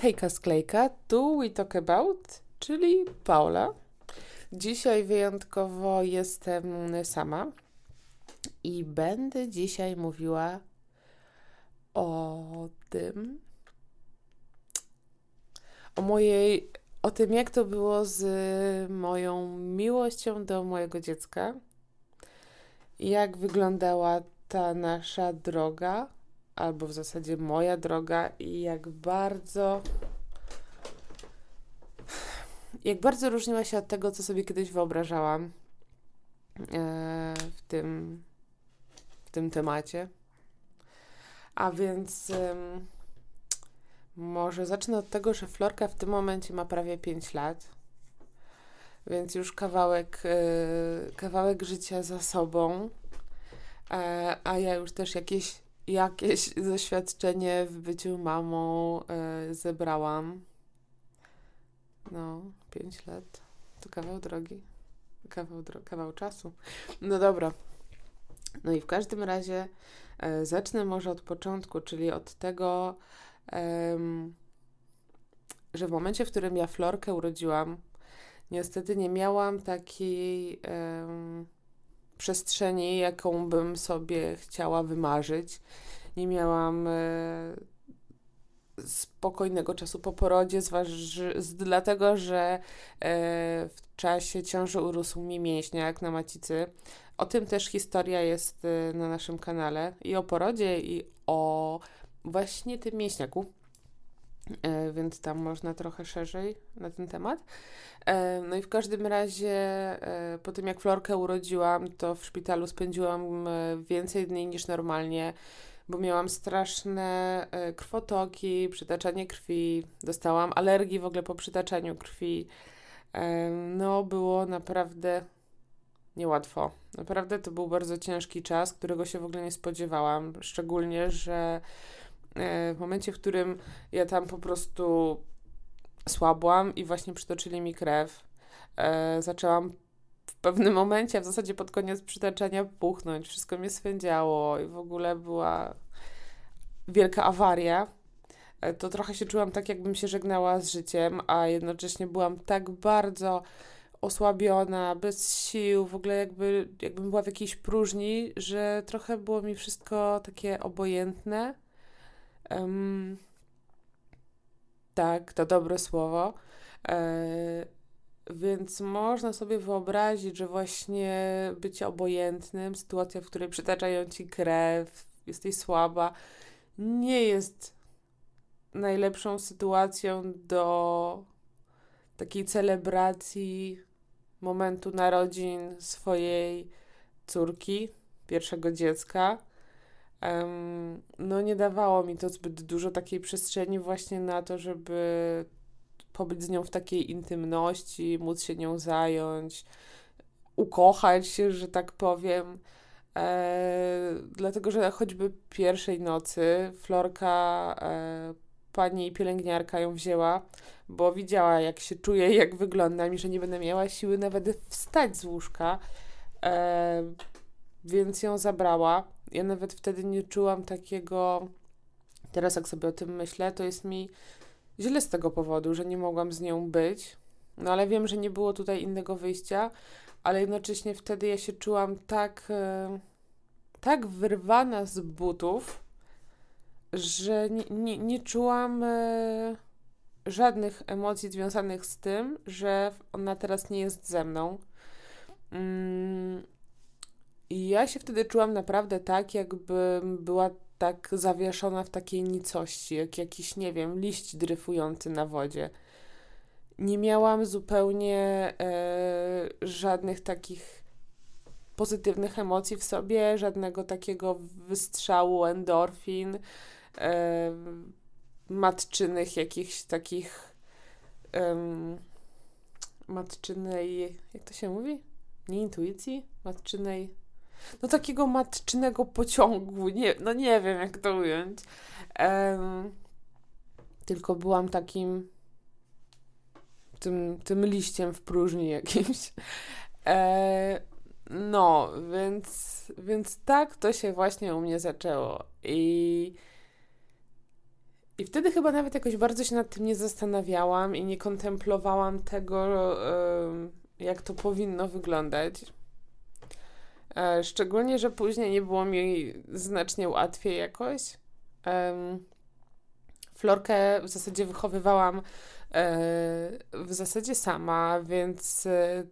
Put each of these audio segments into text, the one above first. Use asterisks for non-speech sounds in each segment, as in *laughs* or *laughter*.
Hejka Sklejka, tu we talk about, czyli Paula. Dzisiaj wyjątkowo jestem sama i będę dzisiaj mówiła o tym, o mojej, o tym jak to było z moją miłością do mojego dziecka, jak wyglądała ta nasza droga albo w zasadzie moja droga i jak bardzo jak bardzo różniła się od tego, co sobie kiedyś wyobrażałam e, w tym w tym temacie. A więc może zacznę od tego, że Florka w tym momencie ma prawie 5 lat. Więc już kawałek, e, kawałek życia za sobą. E, a ja już też jakieś jakieś *laughs* doświadczenie w byciu mamą e, zebrałam. No, pięć lat. To kawał drogi. Kawał, dro kawał czasu. No dobra. No i w każdym razie e, zacznę może od początku, czyli od tego, że w momencie, w którym ja Florkę urodziłam, niestety nie miałam takiej przestrzeni, jaką bym sobie chciała wymarzyć. Nie miałam e, spokojnego czasu po porodzie, zważy, dlatego że e, w czasie ciąży urósł mi mięśniak na macicy. O tym też historia jest e, na naszym kanale i o porodzie, i o właśnie tym mięśniaku. E, więc tam można trochę szerzej na ten temat. E, no i w każdym razie e, po tym jak Florkę urodziłam, to w szpitalu spędziłam więcej dni niż normalnie, bo miałam straszne krwotoki, przytaczanie krwi, dostałam alergii w ogóle po przytaczaniu krwi. No, było naprawdę niełatwo. Naprawdę to był bardzo ciężki czas, którego się w ogóle nie spodziewałam. Szczególnie, że w momencie, w którym ja tam po prostu słabłam i właśnie przytoczyli mi krew, e, zaczęłam w pewnym momencie, w zasadzie pod koniec przytaczania, puchnąć. Wszystko mnie swędziało i w ogóle była wielka awaria. E, to trochę się czułam tak, jakbym się żegnała z życiem, a jednocześnie byłam tak bardzo osłabiona, bez sił, w ogóle jakby, jakbym była w jakiejś próżni, że trochę było mi wszystko takie obojętne. Um, tak, to dobre słowo. E, więc można sobie wyobrazić, że właśnie bycie obojętnym, sytuacja, w której przytaczają ci krew, jesteś słaba, nie jest najlepszą sytuacją do takiej celebracji momentu narodzin swojej córki, pierwszego dziecka. No nie dawało mi to zbyt dużo takiej przestrzeni właśnie na to, żeby pobyć z nią w takiej intymności, móc się nią zająć, ukochać się, że tak powiem. E, dlatego, że choćby pierwszej nocy Florka, e, pani pielęgniarka ją wzięła, bo widziała jak się czuję, *laughs* jak wyglądam i że nie będę miała siły nawet wstać z łóżka. E, więc ją zabrała. Ja nawet wtedy nie czułam takiego. Teraz, jak sobie o tym myślę, to jest mi źle z tego powodu, że nie mogłam z nią być. No ale wiem, że nie było tutaj innego wyjścia, ale jednocześnie wtedy ja się czułam tak, e, tak wyrwana z butów, że nie, nie, nie czułam e, żadnych emocji związanych z tym, że ona teraz nie jest ze mną. Mm, i ja się wtedy czułam naprawdę tak, jakbym była tak zawieszona w takiej nicości, jak jakiś, nie wiem, liść dryfujący na wodzie. Nie miałam zupełnie e, żadnych takich pozytywnych emocji w sobie, żadnego takiego wystrzału endorfin, e, matczynych jakichś takich matczynej, jak to się mówi? Nie intuicji? Matczynej no takiego matczynego pociągu, nie, no nie wiem jak to ująć. Um, tylko byłam takim tym, tym liściem w próżni jakimś. E, no, więc, więc tak to się właśnie u mnie zaczęło. I, I wtedy chyba nawet jakoś bardzo się nad tym nie zastanawiałam i nie kontemplowałam tego, jak to powinno wyglądać. E, szczególnie, że później nie było mi znacznie łatwiej jakoś. Florkę w zasadzie wychowywałam e, w zasadzie sama, więc e,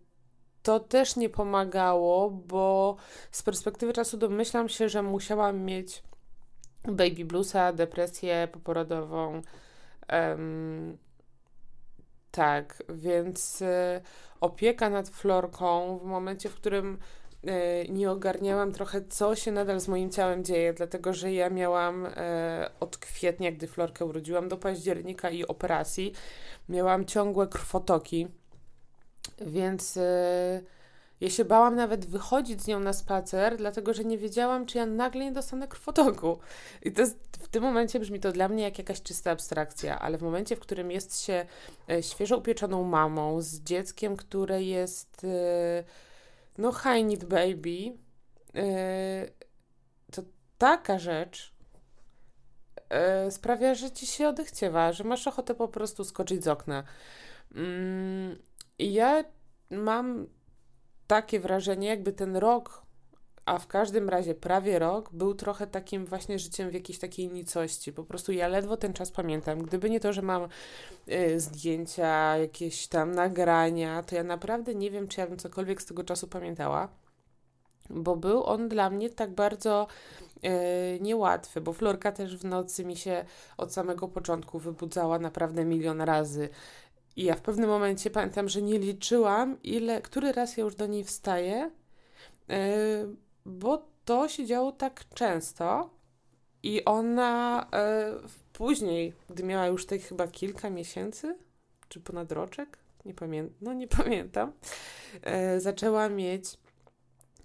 to też nie pomagało, bo z perspektywy czasu domyślam się, że musiałam mieć baby bluesa, depresję poporodową. Tak, więc opieka nad Florką w momencie, w którym nie ogarniałam trochę, co się nadal z moim ciałem dzieje, dlatego że ja miałam y, od kwietnia, gdy Florkę urodziłam, do października i operacji, miałam ciągłe krwotoki, więc ja się bałam nawet wychodzić z nią na spacer, dlatego że nie wiedziałam, czy ja nagle nie dostanę krwotoku. I to jest, w tym momencie brzmi to dla mnie jak jakaś czysta abstrakcja, ale w momencie, w którym jest się e, świeżo upieczoną mamą z dzieckiem, które jest e, no high need baby, e, to taka rzecz sprawia, że ci się odechciewa, że masz ochotę po prostu skoczyć z okna. I ja mam takie wrażenie, jakby ten rok, a w każdym razie prawie rok, był trochę takim właśnie życiem w jakiejś takiej nicości. Po prostu ja ledwo ten czas pamiętam. Gdyby nie to, że mam y, zdjęcia, jakieś tam nagrania, to ja naprawdę nie wiem, czy ja bym cokolwiek z tego czasu pamiętała. Bo był on dla mnie tak bardzo yy, niełatwy, bo Florka też w nocy mi się od samego początku wybudzała naprawdę milion razy. I ja w pewnym momencie pamiętam, że nie liczyłam, ile, który raz ja już do niej wstaję, yy, bo to się działo tak często. I ona yy, później, gdy miała już tych chyba kilka miesięcy, czy ponad roczek, nie pamiętam, no nie *laughs* pamiętam, yy, zaczęła mieć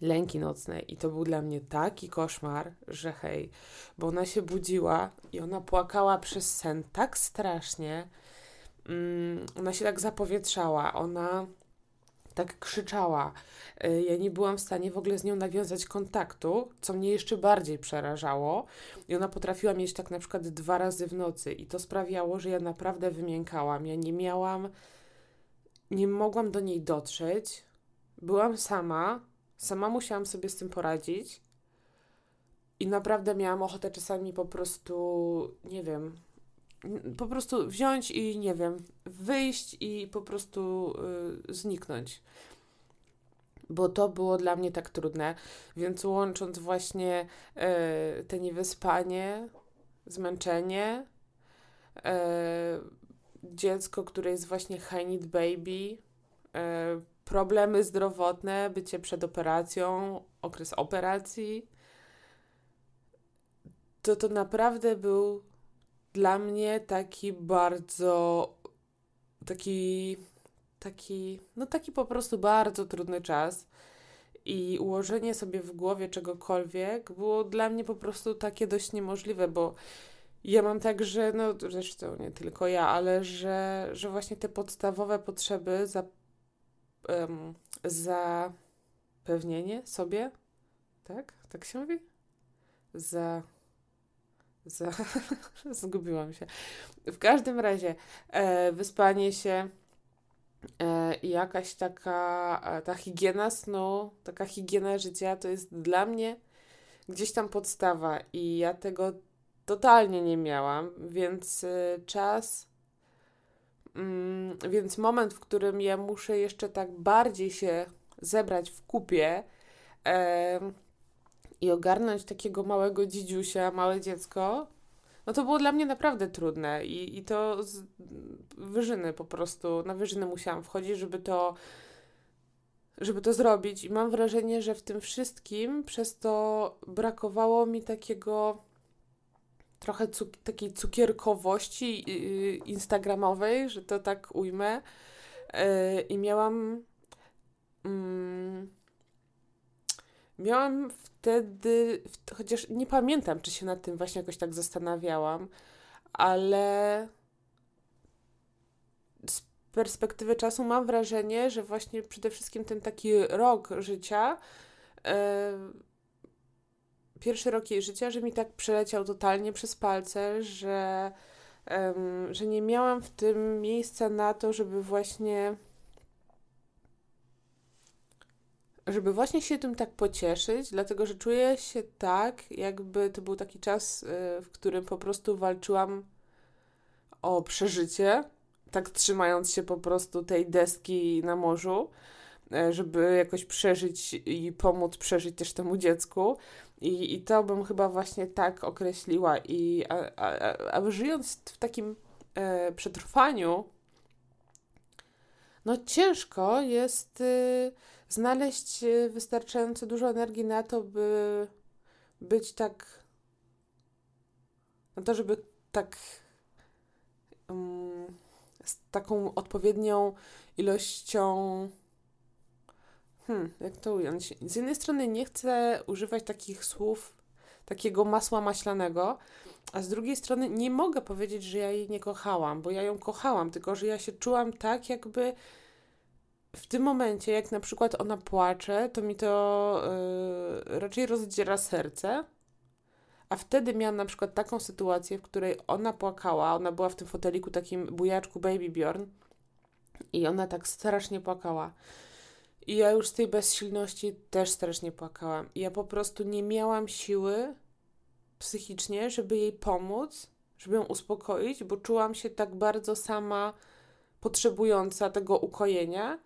lęki nocne i to był dla mnie taki koszmar, że hej, bo ona się budziła i ona płakała przez sen tak strasznie, Mm, ona się tak zapowietrzała, ona tak krzyczała. Y, ja nie byłam w stanie w ogóle z nią nawiązać kontaktu, co mnie jeszcze bardziej przerażało. I ona potrafiła mieć tak na przykład dwa razy w nocy, i to sprawiało, że ja naprawdę wymiękałam. Ja nie miałam, nie mogłam do niej dotrzeć. Byłam sama, sama musiałam sobie z tym poradzić. I naprawdę miałam ochotę czasami po prostu, nie wiem, po prostu wziąć i nie wiem, wyjść i po prostu y, zniknąć. Bo to było dla mnie tak trudne, więc łącząc właśnie y, te niewyspanie, zmęczenie, y, dziecko, które jest właśnie high need baby, y, problemy zdrowotne, bycie przed operacją, okres operacji, to to naprawdę był dla mnie taki bardzo taki taki no taki po prostu bardzo trudny czas i ułożenie sobie w głowie czegokolwiek było dla mnie po prostu takie dość niemożliwe, bo ja mam tak, że no zresztą nie tylko ja, ale że, że właśnie te podstawowe potrzeby za, um, zapewnienie sobie, tak? Tak się mówi? Za *laughs* Zgubiłam się. W każdym razie e, wyspanie się e, jakaś taka e, ta higiena snu, taka higiena życia to jest dla mnie gdzieś tam podstawa i ja tego totalnie nie miałam, więc e, czas mm, więc moment, w którym ja muszę jeszcze tak bardziej się zebrać w kupie, i ogarnąć takiego małego dzidziusia, małe dziecko, no to było dla mnie naprawdę trudne i, i to z wyżyny po prostu, na wyżyny musiałam wchodzić, żeby to żeby to zrobić i mam wrażenie, że w tym wszystkim przez to brakowało mi takiego trochę cuk takiej cukierkowości yy, instagramowej, że to tak ujmę yy, i miałam yy, miałam wtedy, chociaż nie pamiętam, czy się nad tym właśnie jakoś tak zastanawiałam, ale z perspektywy czasu mam wrażenie, że właśnie przede wszystkim ten taki rok życia, e, pierwszy rok jej życia, że mi tak przeleciał totalnie przez palce, że um, że nie miałam w tym miejsca na to, żeby właśnie żeby właśnie się tym tak pocieszyć, dlatego że czuję się tak, jakby to był taki czas, y, w którym po prostu walczyłam o przeżycie, tak trzymając się po prostu tej deski na morzu, y, żeby jakoś przeżyć i pomóc przeżyć też temu dziecku. I, i to bym chyba właśnie tak określiła. I a, a, a żyjąc w takim e, przetrwaniu, no ciężko jest. Y, znaleźć e, wystarczająco dużo energii na to, by być tak. Na to, żeby tak. Um, z taką odpowiednią ilością. Hmm, jak to ująć? Z jednej strony nie chcę używać takich słów, takiego masła maślanego, a z drugiej strony nie mogę powiedzieć, że ja jej nie kochałam, bo ja ją kochałam, tylko że ja się czułam tak, jakby w tym momencie, jak na przykład ona płacze, to mi to yy, raczej rozdziera serce. A wtedy miałam na przykład taką sytuację, w której ona płakała, ona była w tym foteliku takim bujaczku Baby Bjorn i ona tak strasznie płakała. I ja już z tej bezsilności też strasznie płakałam. I ja po prostu nie miałam siły psychicznie, żeby jej pomóc, żeby ją uspokoić, bo czułam się tak bardzo sama potrzebująca tego ukojenia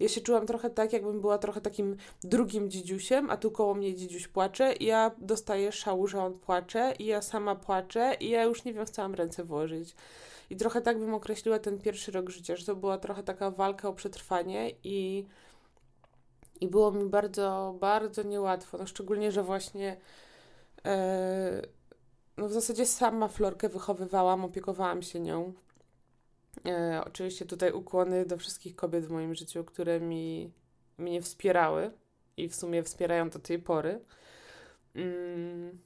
ja się czułam trochę tak, jakbym była trochę takim drugim dzidziusiem, a tu koło mnie dzidziuś płacze i ja dostaję szału, że on płacze i ja sama płaczę i ja już nie wiem, co mam ręce włożyć. I trochę tak bym określiła ten pierwszy rok życia, że to była trochę taka walka o przetrwanie i, i było mi bardzo, bardzo niełatwo. No szczególnie, że właśnie e, no w zasadzie sama Florkę wychowywałam, opiekowałam się nią. E, oczywiście tutaj ukłony do wszystkich kobiet w moim życiu, które mi, mnie wspierały i w sumie wspierają do tej pory. Mm.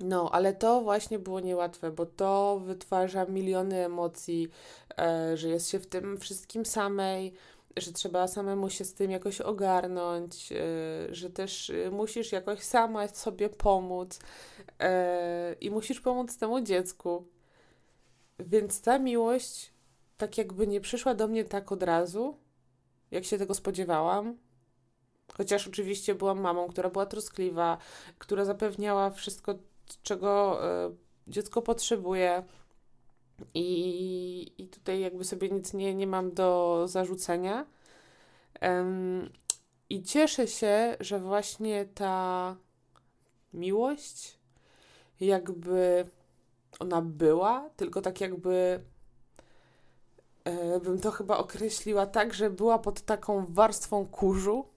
No, ale to właśnie było niełatwe, bo to wytwarza miliony emocji, e, że jest się w tym wszystkim samej, że trzeba samemu się z tym jakoś ogarnąć, e, że też e, musisz jakoś sama sobie pomóc e, i musisz pomóc temu dziecku. Więc ta miłość tak jakby nie przyszła do mnie tak od razu, jak się tego spodziewałam. Chociaż oczywiście byłam mamą, która była troskliwa, która zapewniała wszystko, czego y, dziecko potrzebuje. I, I tutaj jakby sobie nic nie, nie mam do zarzucenia. Um, I cieszę się, że właśnie ta miłość jakby ona była, tylko tak jakby e, bym to chyba określiła tak, że była pod taką warstwą kurzu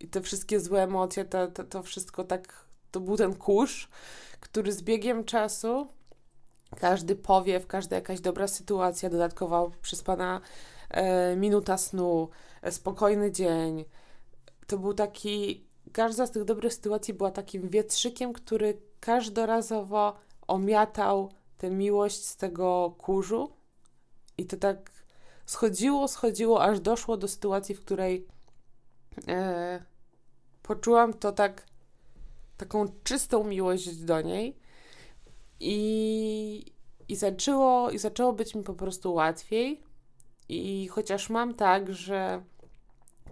i te wszystkie złe emocje, to, to, to wszystko tak, to był ten kurz, który z biegiem czasu każdy powiew, każda jakaś dobra sytuacja, dodatkowo przespana e, minuta snu, e, spokojny dzień, to był taki, każda z tych dobrych sytuacji była takim wietrzykiem, który każdorazowo omiatał tę miłość z tego kurzu i to tak schodziło, schodziło, aż doszło do sytuacji, w której e, poczułam to tak, taką czystą miłość do niej i, i, zaczęło, i zaczęło być mi po prostu łatwiej. I chociaż mam tak, że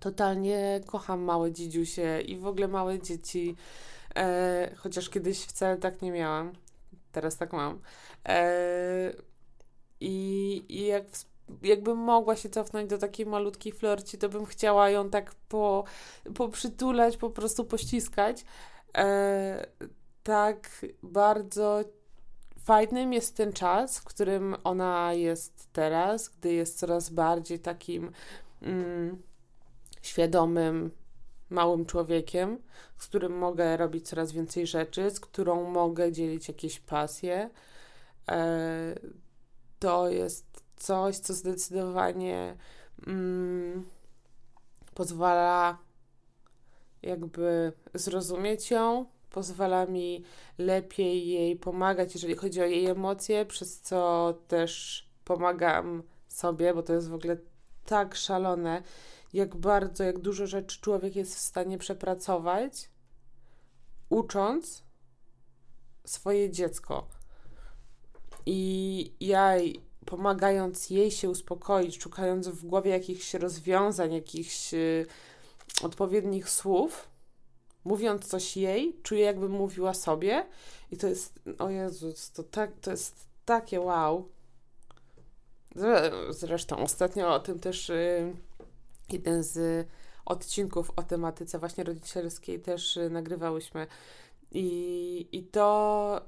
totalnie kocham małe dzidziusie i w ogóle małe dzieci, e, chociaż kiedyś wcale tak nie miałam, teraz tak mam. E, I, i jak jakbym mogła się cofnąć do takiej malutkiej florci, to bym chciała ją tak po, poprzytulać, po prostu pościskać. E, tak bardzo fajnym jest ten czas, w którym ona jest teraz, gdy jest coraz bardziej takim mm, świadomym, małym człowiekiem, z którym mogę robić coraz więcej rzeczy, z którą mogę dzielić jakieś pasje. E, to jest coś, co zdecydowanie mm, pozwala jakby zrozumieć ją, pozwala mi lepiej jej pomagać, jeżeli chodzi o jej emocje, przez co też pomagam sobie, bo to jest w ogóle tak szalone, jak bardzo, jak dużo rzeczy człowiek jest w stanie przepracować, ucząc swoje dziecko. I ja pomagając jej się uspokoić, szukając w głowie jakichś rozwiązań, jakichś y, odpowiednich słów, mówiąc coś jej, czuję jakby mówiła sobie i to jest, o Jezus, to, tak, to jest takie wow. Zresztą ostatnio o tym też y, jeden z odcinków o tematyce właśnie rodzicielskiej też y, nagrywałyśmy. I, I to,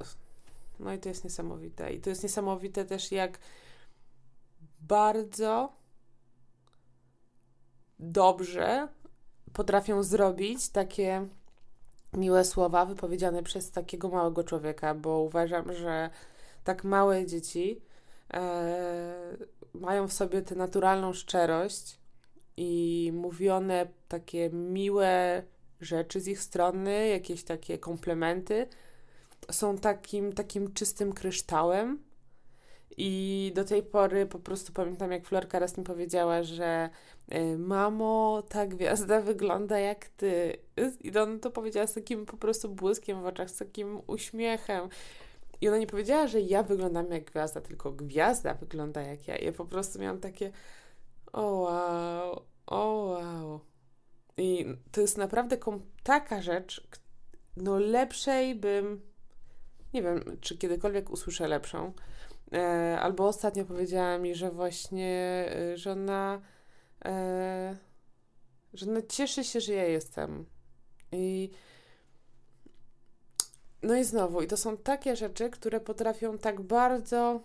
no i to jest niesamowite. I to jest niesamowite też, jak bardzo dobrze potrafią zrobić takie miłe słowa wypowiedziane przez takiego małego człowieka, bo uważam, że tak małe dzieci e, mają w sobie tę naturalną szczerość i mówione takie miłe rzeczy z ich strony, jakieś takie komplementy, są takim, takim czystym kryształem. I do tej pory po prostu pamiętam, jak Florka raz mi powiedziała, że y, mamo, ta gwiazda wygląda jak ty. I ona to powiedziała z takim po prostu błyskiem w oczach, z takim uśmiechem. I ona nie powiedziała, że ja wyglądam jak gwiazda, tylko gwiazda wygląda jak ja. I ja po prostu miałam takie o wow, o wow. I to jest naprawdę taka rzecz, no lepszej bym, nie wiem, czy kiedykolwiek usłyszę lepszą. E, albo ostatnio powiedziała mi, że właśnie, e, że ona, e, że ona cieszy się, że ja jestem. I no i znowu, i to są takie rzeczy, które potrafią tak bardzo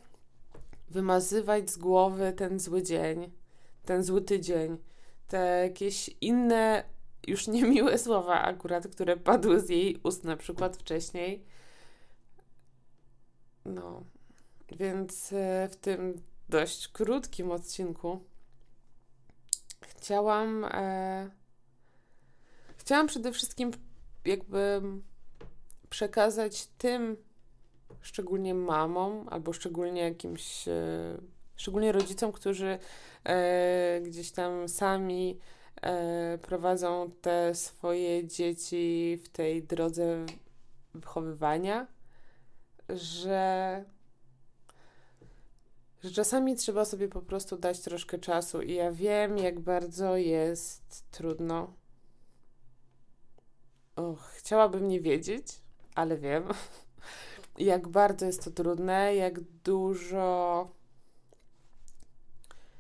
wymazywać z głowy ten zły dzień, ten zły tydzień, te jakieś inne, już niemiłe słowa akurat, które padły z jej ust na przykład wcześniej. No, więc e, w tym dość krótkim odcinku chciałam e, chciałam przede wszystkim jakby przekazać tym szczególnie mamom albo szczególnie jakimś e, szczególnie rodzicom, którzy e, gdzieś tam sami e, prowadzą te swoje dzieci w tej drodze wychowywania, że, że czasami trzeba sobie po prostu dać troszkę czasu i ja wiem, jak bardzo jest trudno. Och, chciałabym nie wiedzieć, ale wiem, *laughs* jak bardzo jest to trudne, jak dużo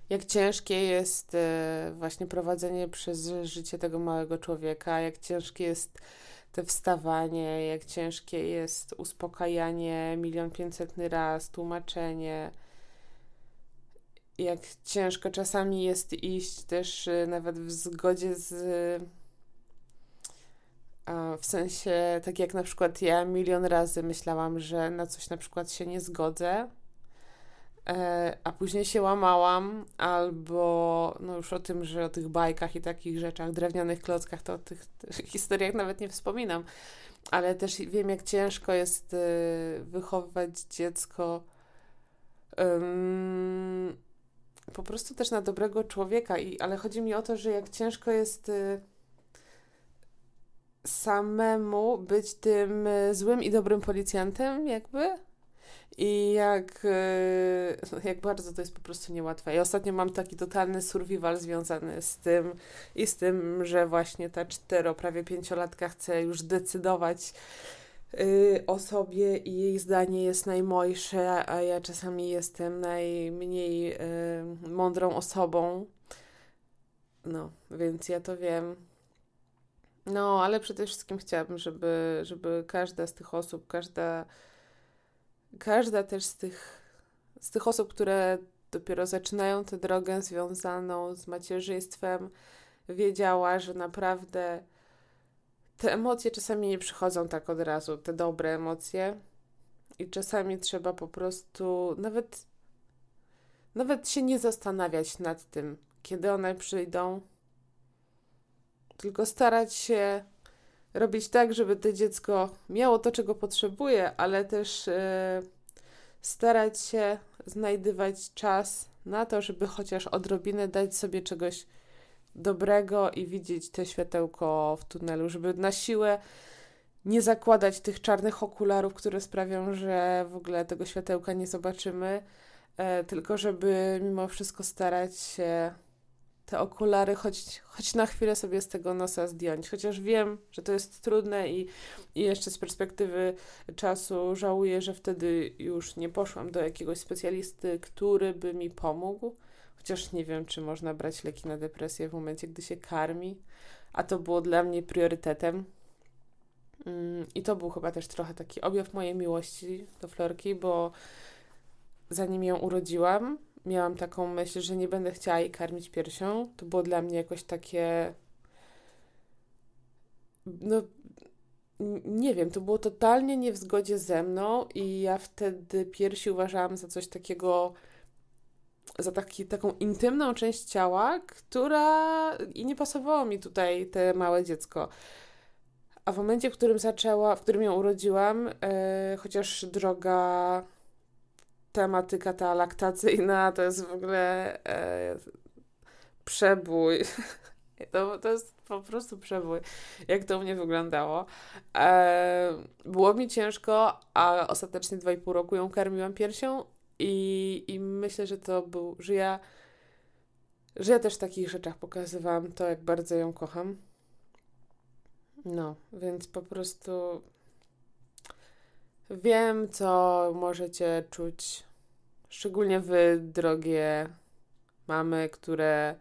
jak ciężkie jest e, właśnie prowadzenie przez życie tego małego człowieka, jak ciężkie jest te wstawanie, jak ciężkie jest uspokajanie milion pięćsetny raz, tłumaczenie, jak ciężko czasami jest iść też e, nawet w zgodzie z. W sensie, tak jak na przykład ja milion razy myślałam, że na coś na przykład się nie zgodzę, E, a później się łamałam, albo no już o tym, że o tych bajkach i takich rzeczach, drewnianych klockach, to o tych, tych *laughs* historiach nawet nie wspominam, ale też wiem, jak ciężko jest y, wychowywać dziecko um, po prostu też na dobrego człowieka, I, ale chodzi mi o to, że jak ciężko jest y, samemu być tym y, złym i dobrym policjantem, jakby i jak, e, jak bardzo to jest po prostu niełatwe. I ostatnio mam taki totalny survival związany z tym i z tym, że właśnie ta cztero, prawie pięciolatka chce już decydować y, o sobie i jej zdanie jest najmojsze, a ja czasami jestem najmniej y, mądrą osobą. No, więc ja to wiem. No, ale przede wszystkim chciałabym, żeby, żeby każda z tych osób, każda każda też z tych, z tych osób, które dopiero zaczynają tę drogę związaną z macierzyństwem, wiedziała, że naprawdę te emocje czasami nie przychodzą tak od razu, te dobre emocje. I czasami trzeba po prostu nawet, nawet się nie zastanawiać nad tym, kiedy one przyjdą, tylko starać się robić tak, żeby to dziecko miało to, czego potrzebuje, ale też yy, starać się znajdywać czas na to, żeby chociaż odrobinę dać sobie czegoś dobrego i widzieć te światełko w tunelu, żeby na siłę nie zakładać tych czarnych okularów, które sprawią, że w ogóle tego światełka nie zobaczymy, e, tylko żeby mimo wszystko starać się te okulary choć, choć na chwilę sobie z tego nosa zdjąć. Chociaż wiem, że to jest trudne i, i jeszcze z perspektywy czasu żałuję, że wtedy już nie poszłam do jakiegoś specjalisty, który by mi pomógł. Chociaż nie wiem, czy można brać leki na depresję w momencie, gdy się karmi, a to było dla mnie priorytetem. Mm, I to był chyba też trochę taki objaw mojej miłości do Florki, bo zanim ją urodziłam, miałam taką myśl, że nie będę chciała jej karmić piersią. To było dla mnie jakoś takie. No, nie wiem, to było totalnie nie w zgodzie ze mną, i ja wtedy piersi uważałam za coś takiego, za taki, taką intymną część ciała, która. i nie pasowało mi tutaj te małe dziecko. A w momencie, w którym zaczęła, w którym ją urodziłam, yy, chociaż droga tematyka ta laktacyjna to jest w ogóle e, przebój. *laughs* To, to jest po prostu przebój, jak to u mnie wyglądało. E, było mi ciężko, a ostatecznie dwa i pół roku ją karmiłam piersią i, i myślę, że to był, że ja, że ja też w takich rzeczach pokazywałam to, jak bardzo ją kocham. No, więc po prostu wiem, co możecie czuć, szczególnie wy, drogie mamy, które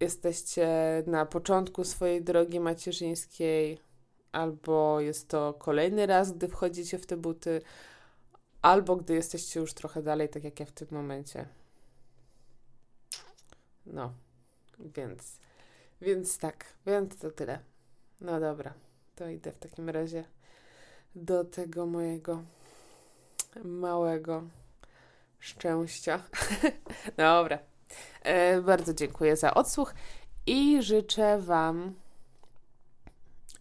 jesteście na początku swojej drogi macierzyńskiej, albo jest to kolejny raz, gdy wchodzicie w te buty, albo gdy jesteście już trochę dalej, tak jak ja w tym momencie. No, więc, więc tak, więc to tyle. No dobra, to idę w takim razie do tego mojego małego szczęścia. *laughs* dobra. E, bardzo dziękuję za odsłuch i życzę Wam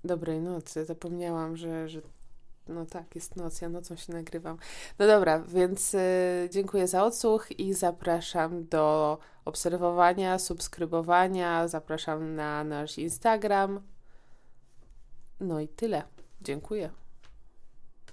dobrej nocy. Zapomniałam, że, że no tak, jest noc, ja nocą się nagrywam. No dobra, więc y, dziękuję za odsłuch i zapraszam do obserwowania, subskrybowania, zapraszam na nasz Instagram. No i tyle. Dziękuję.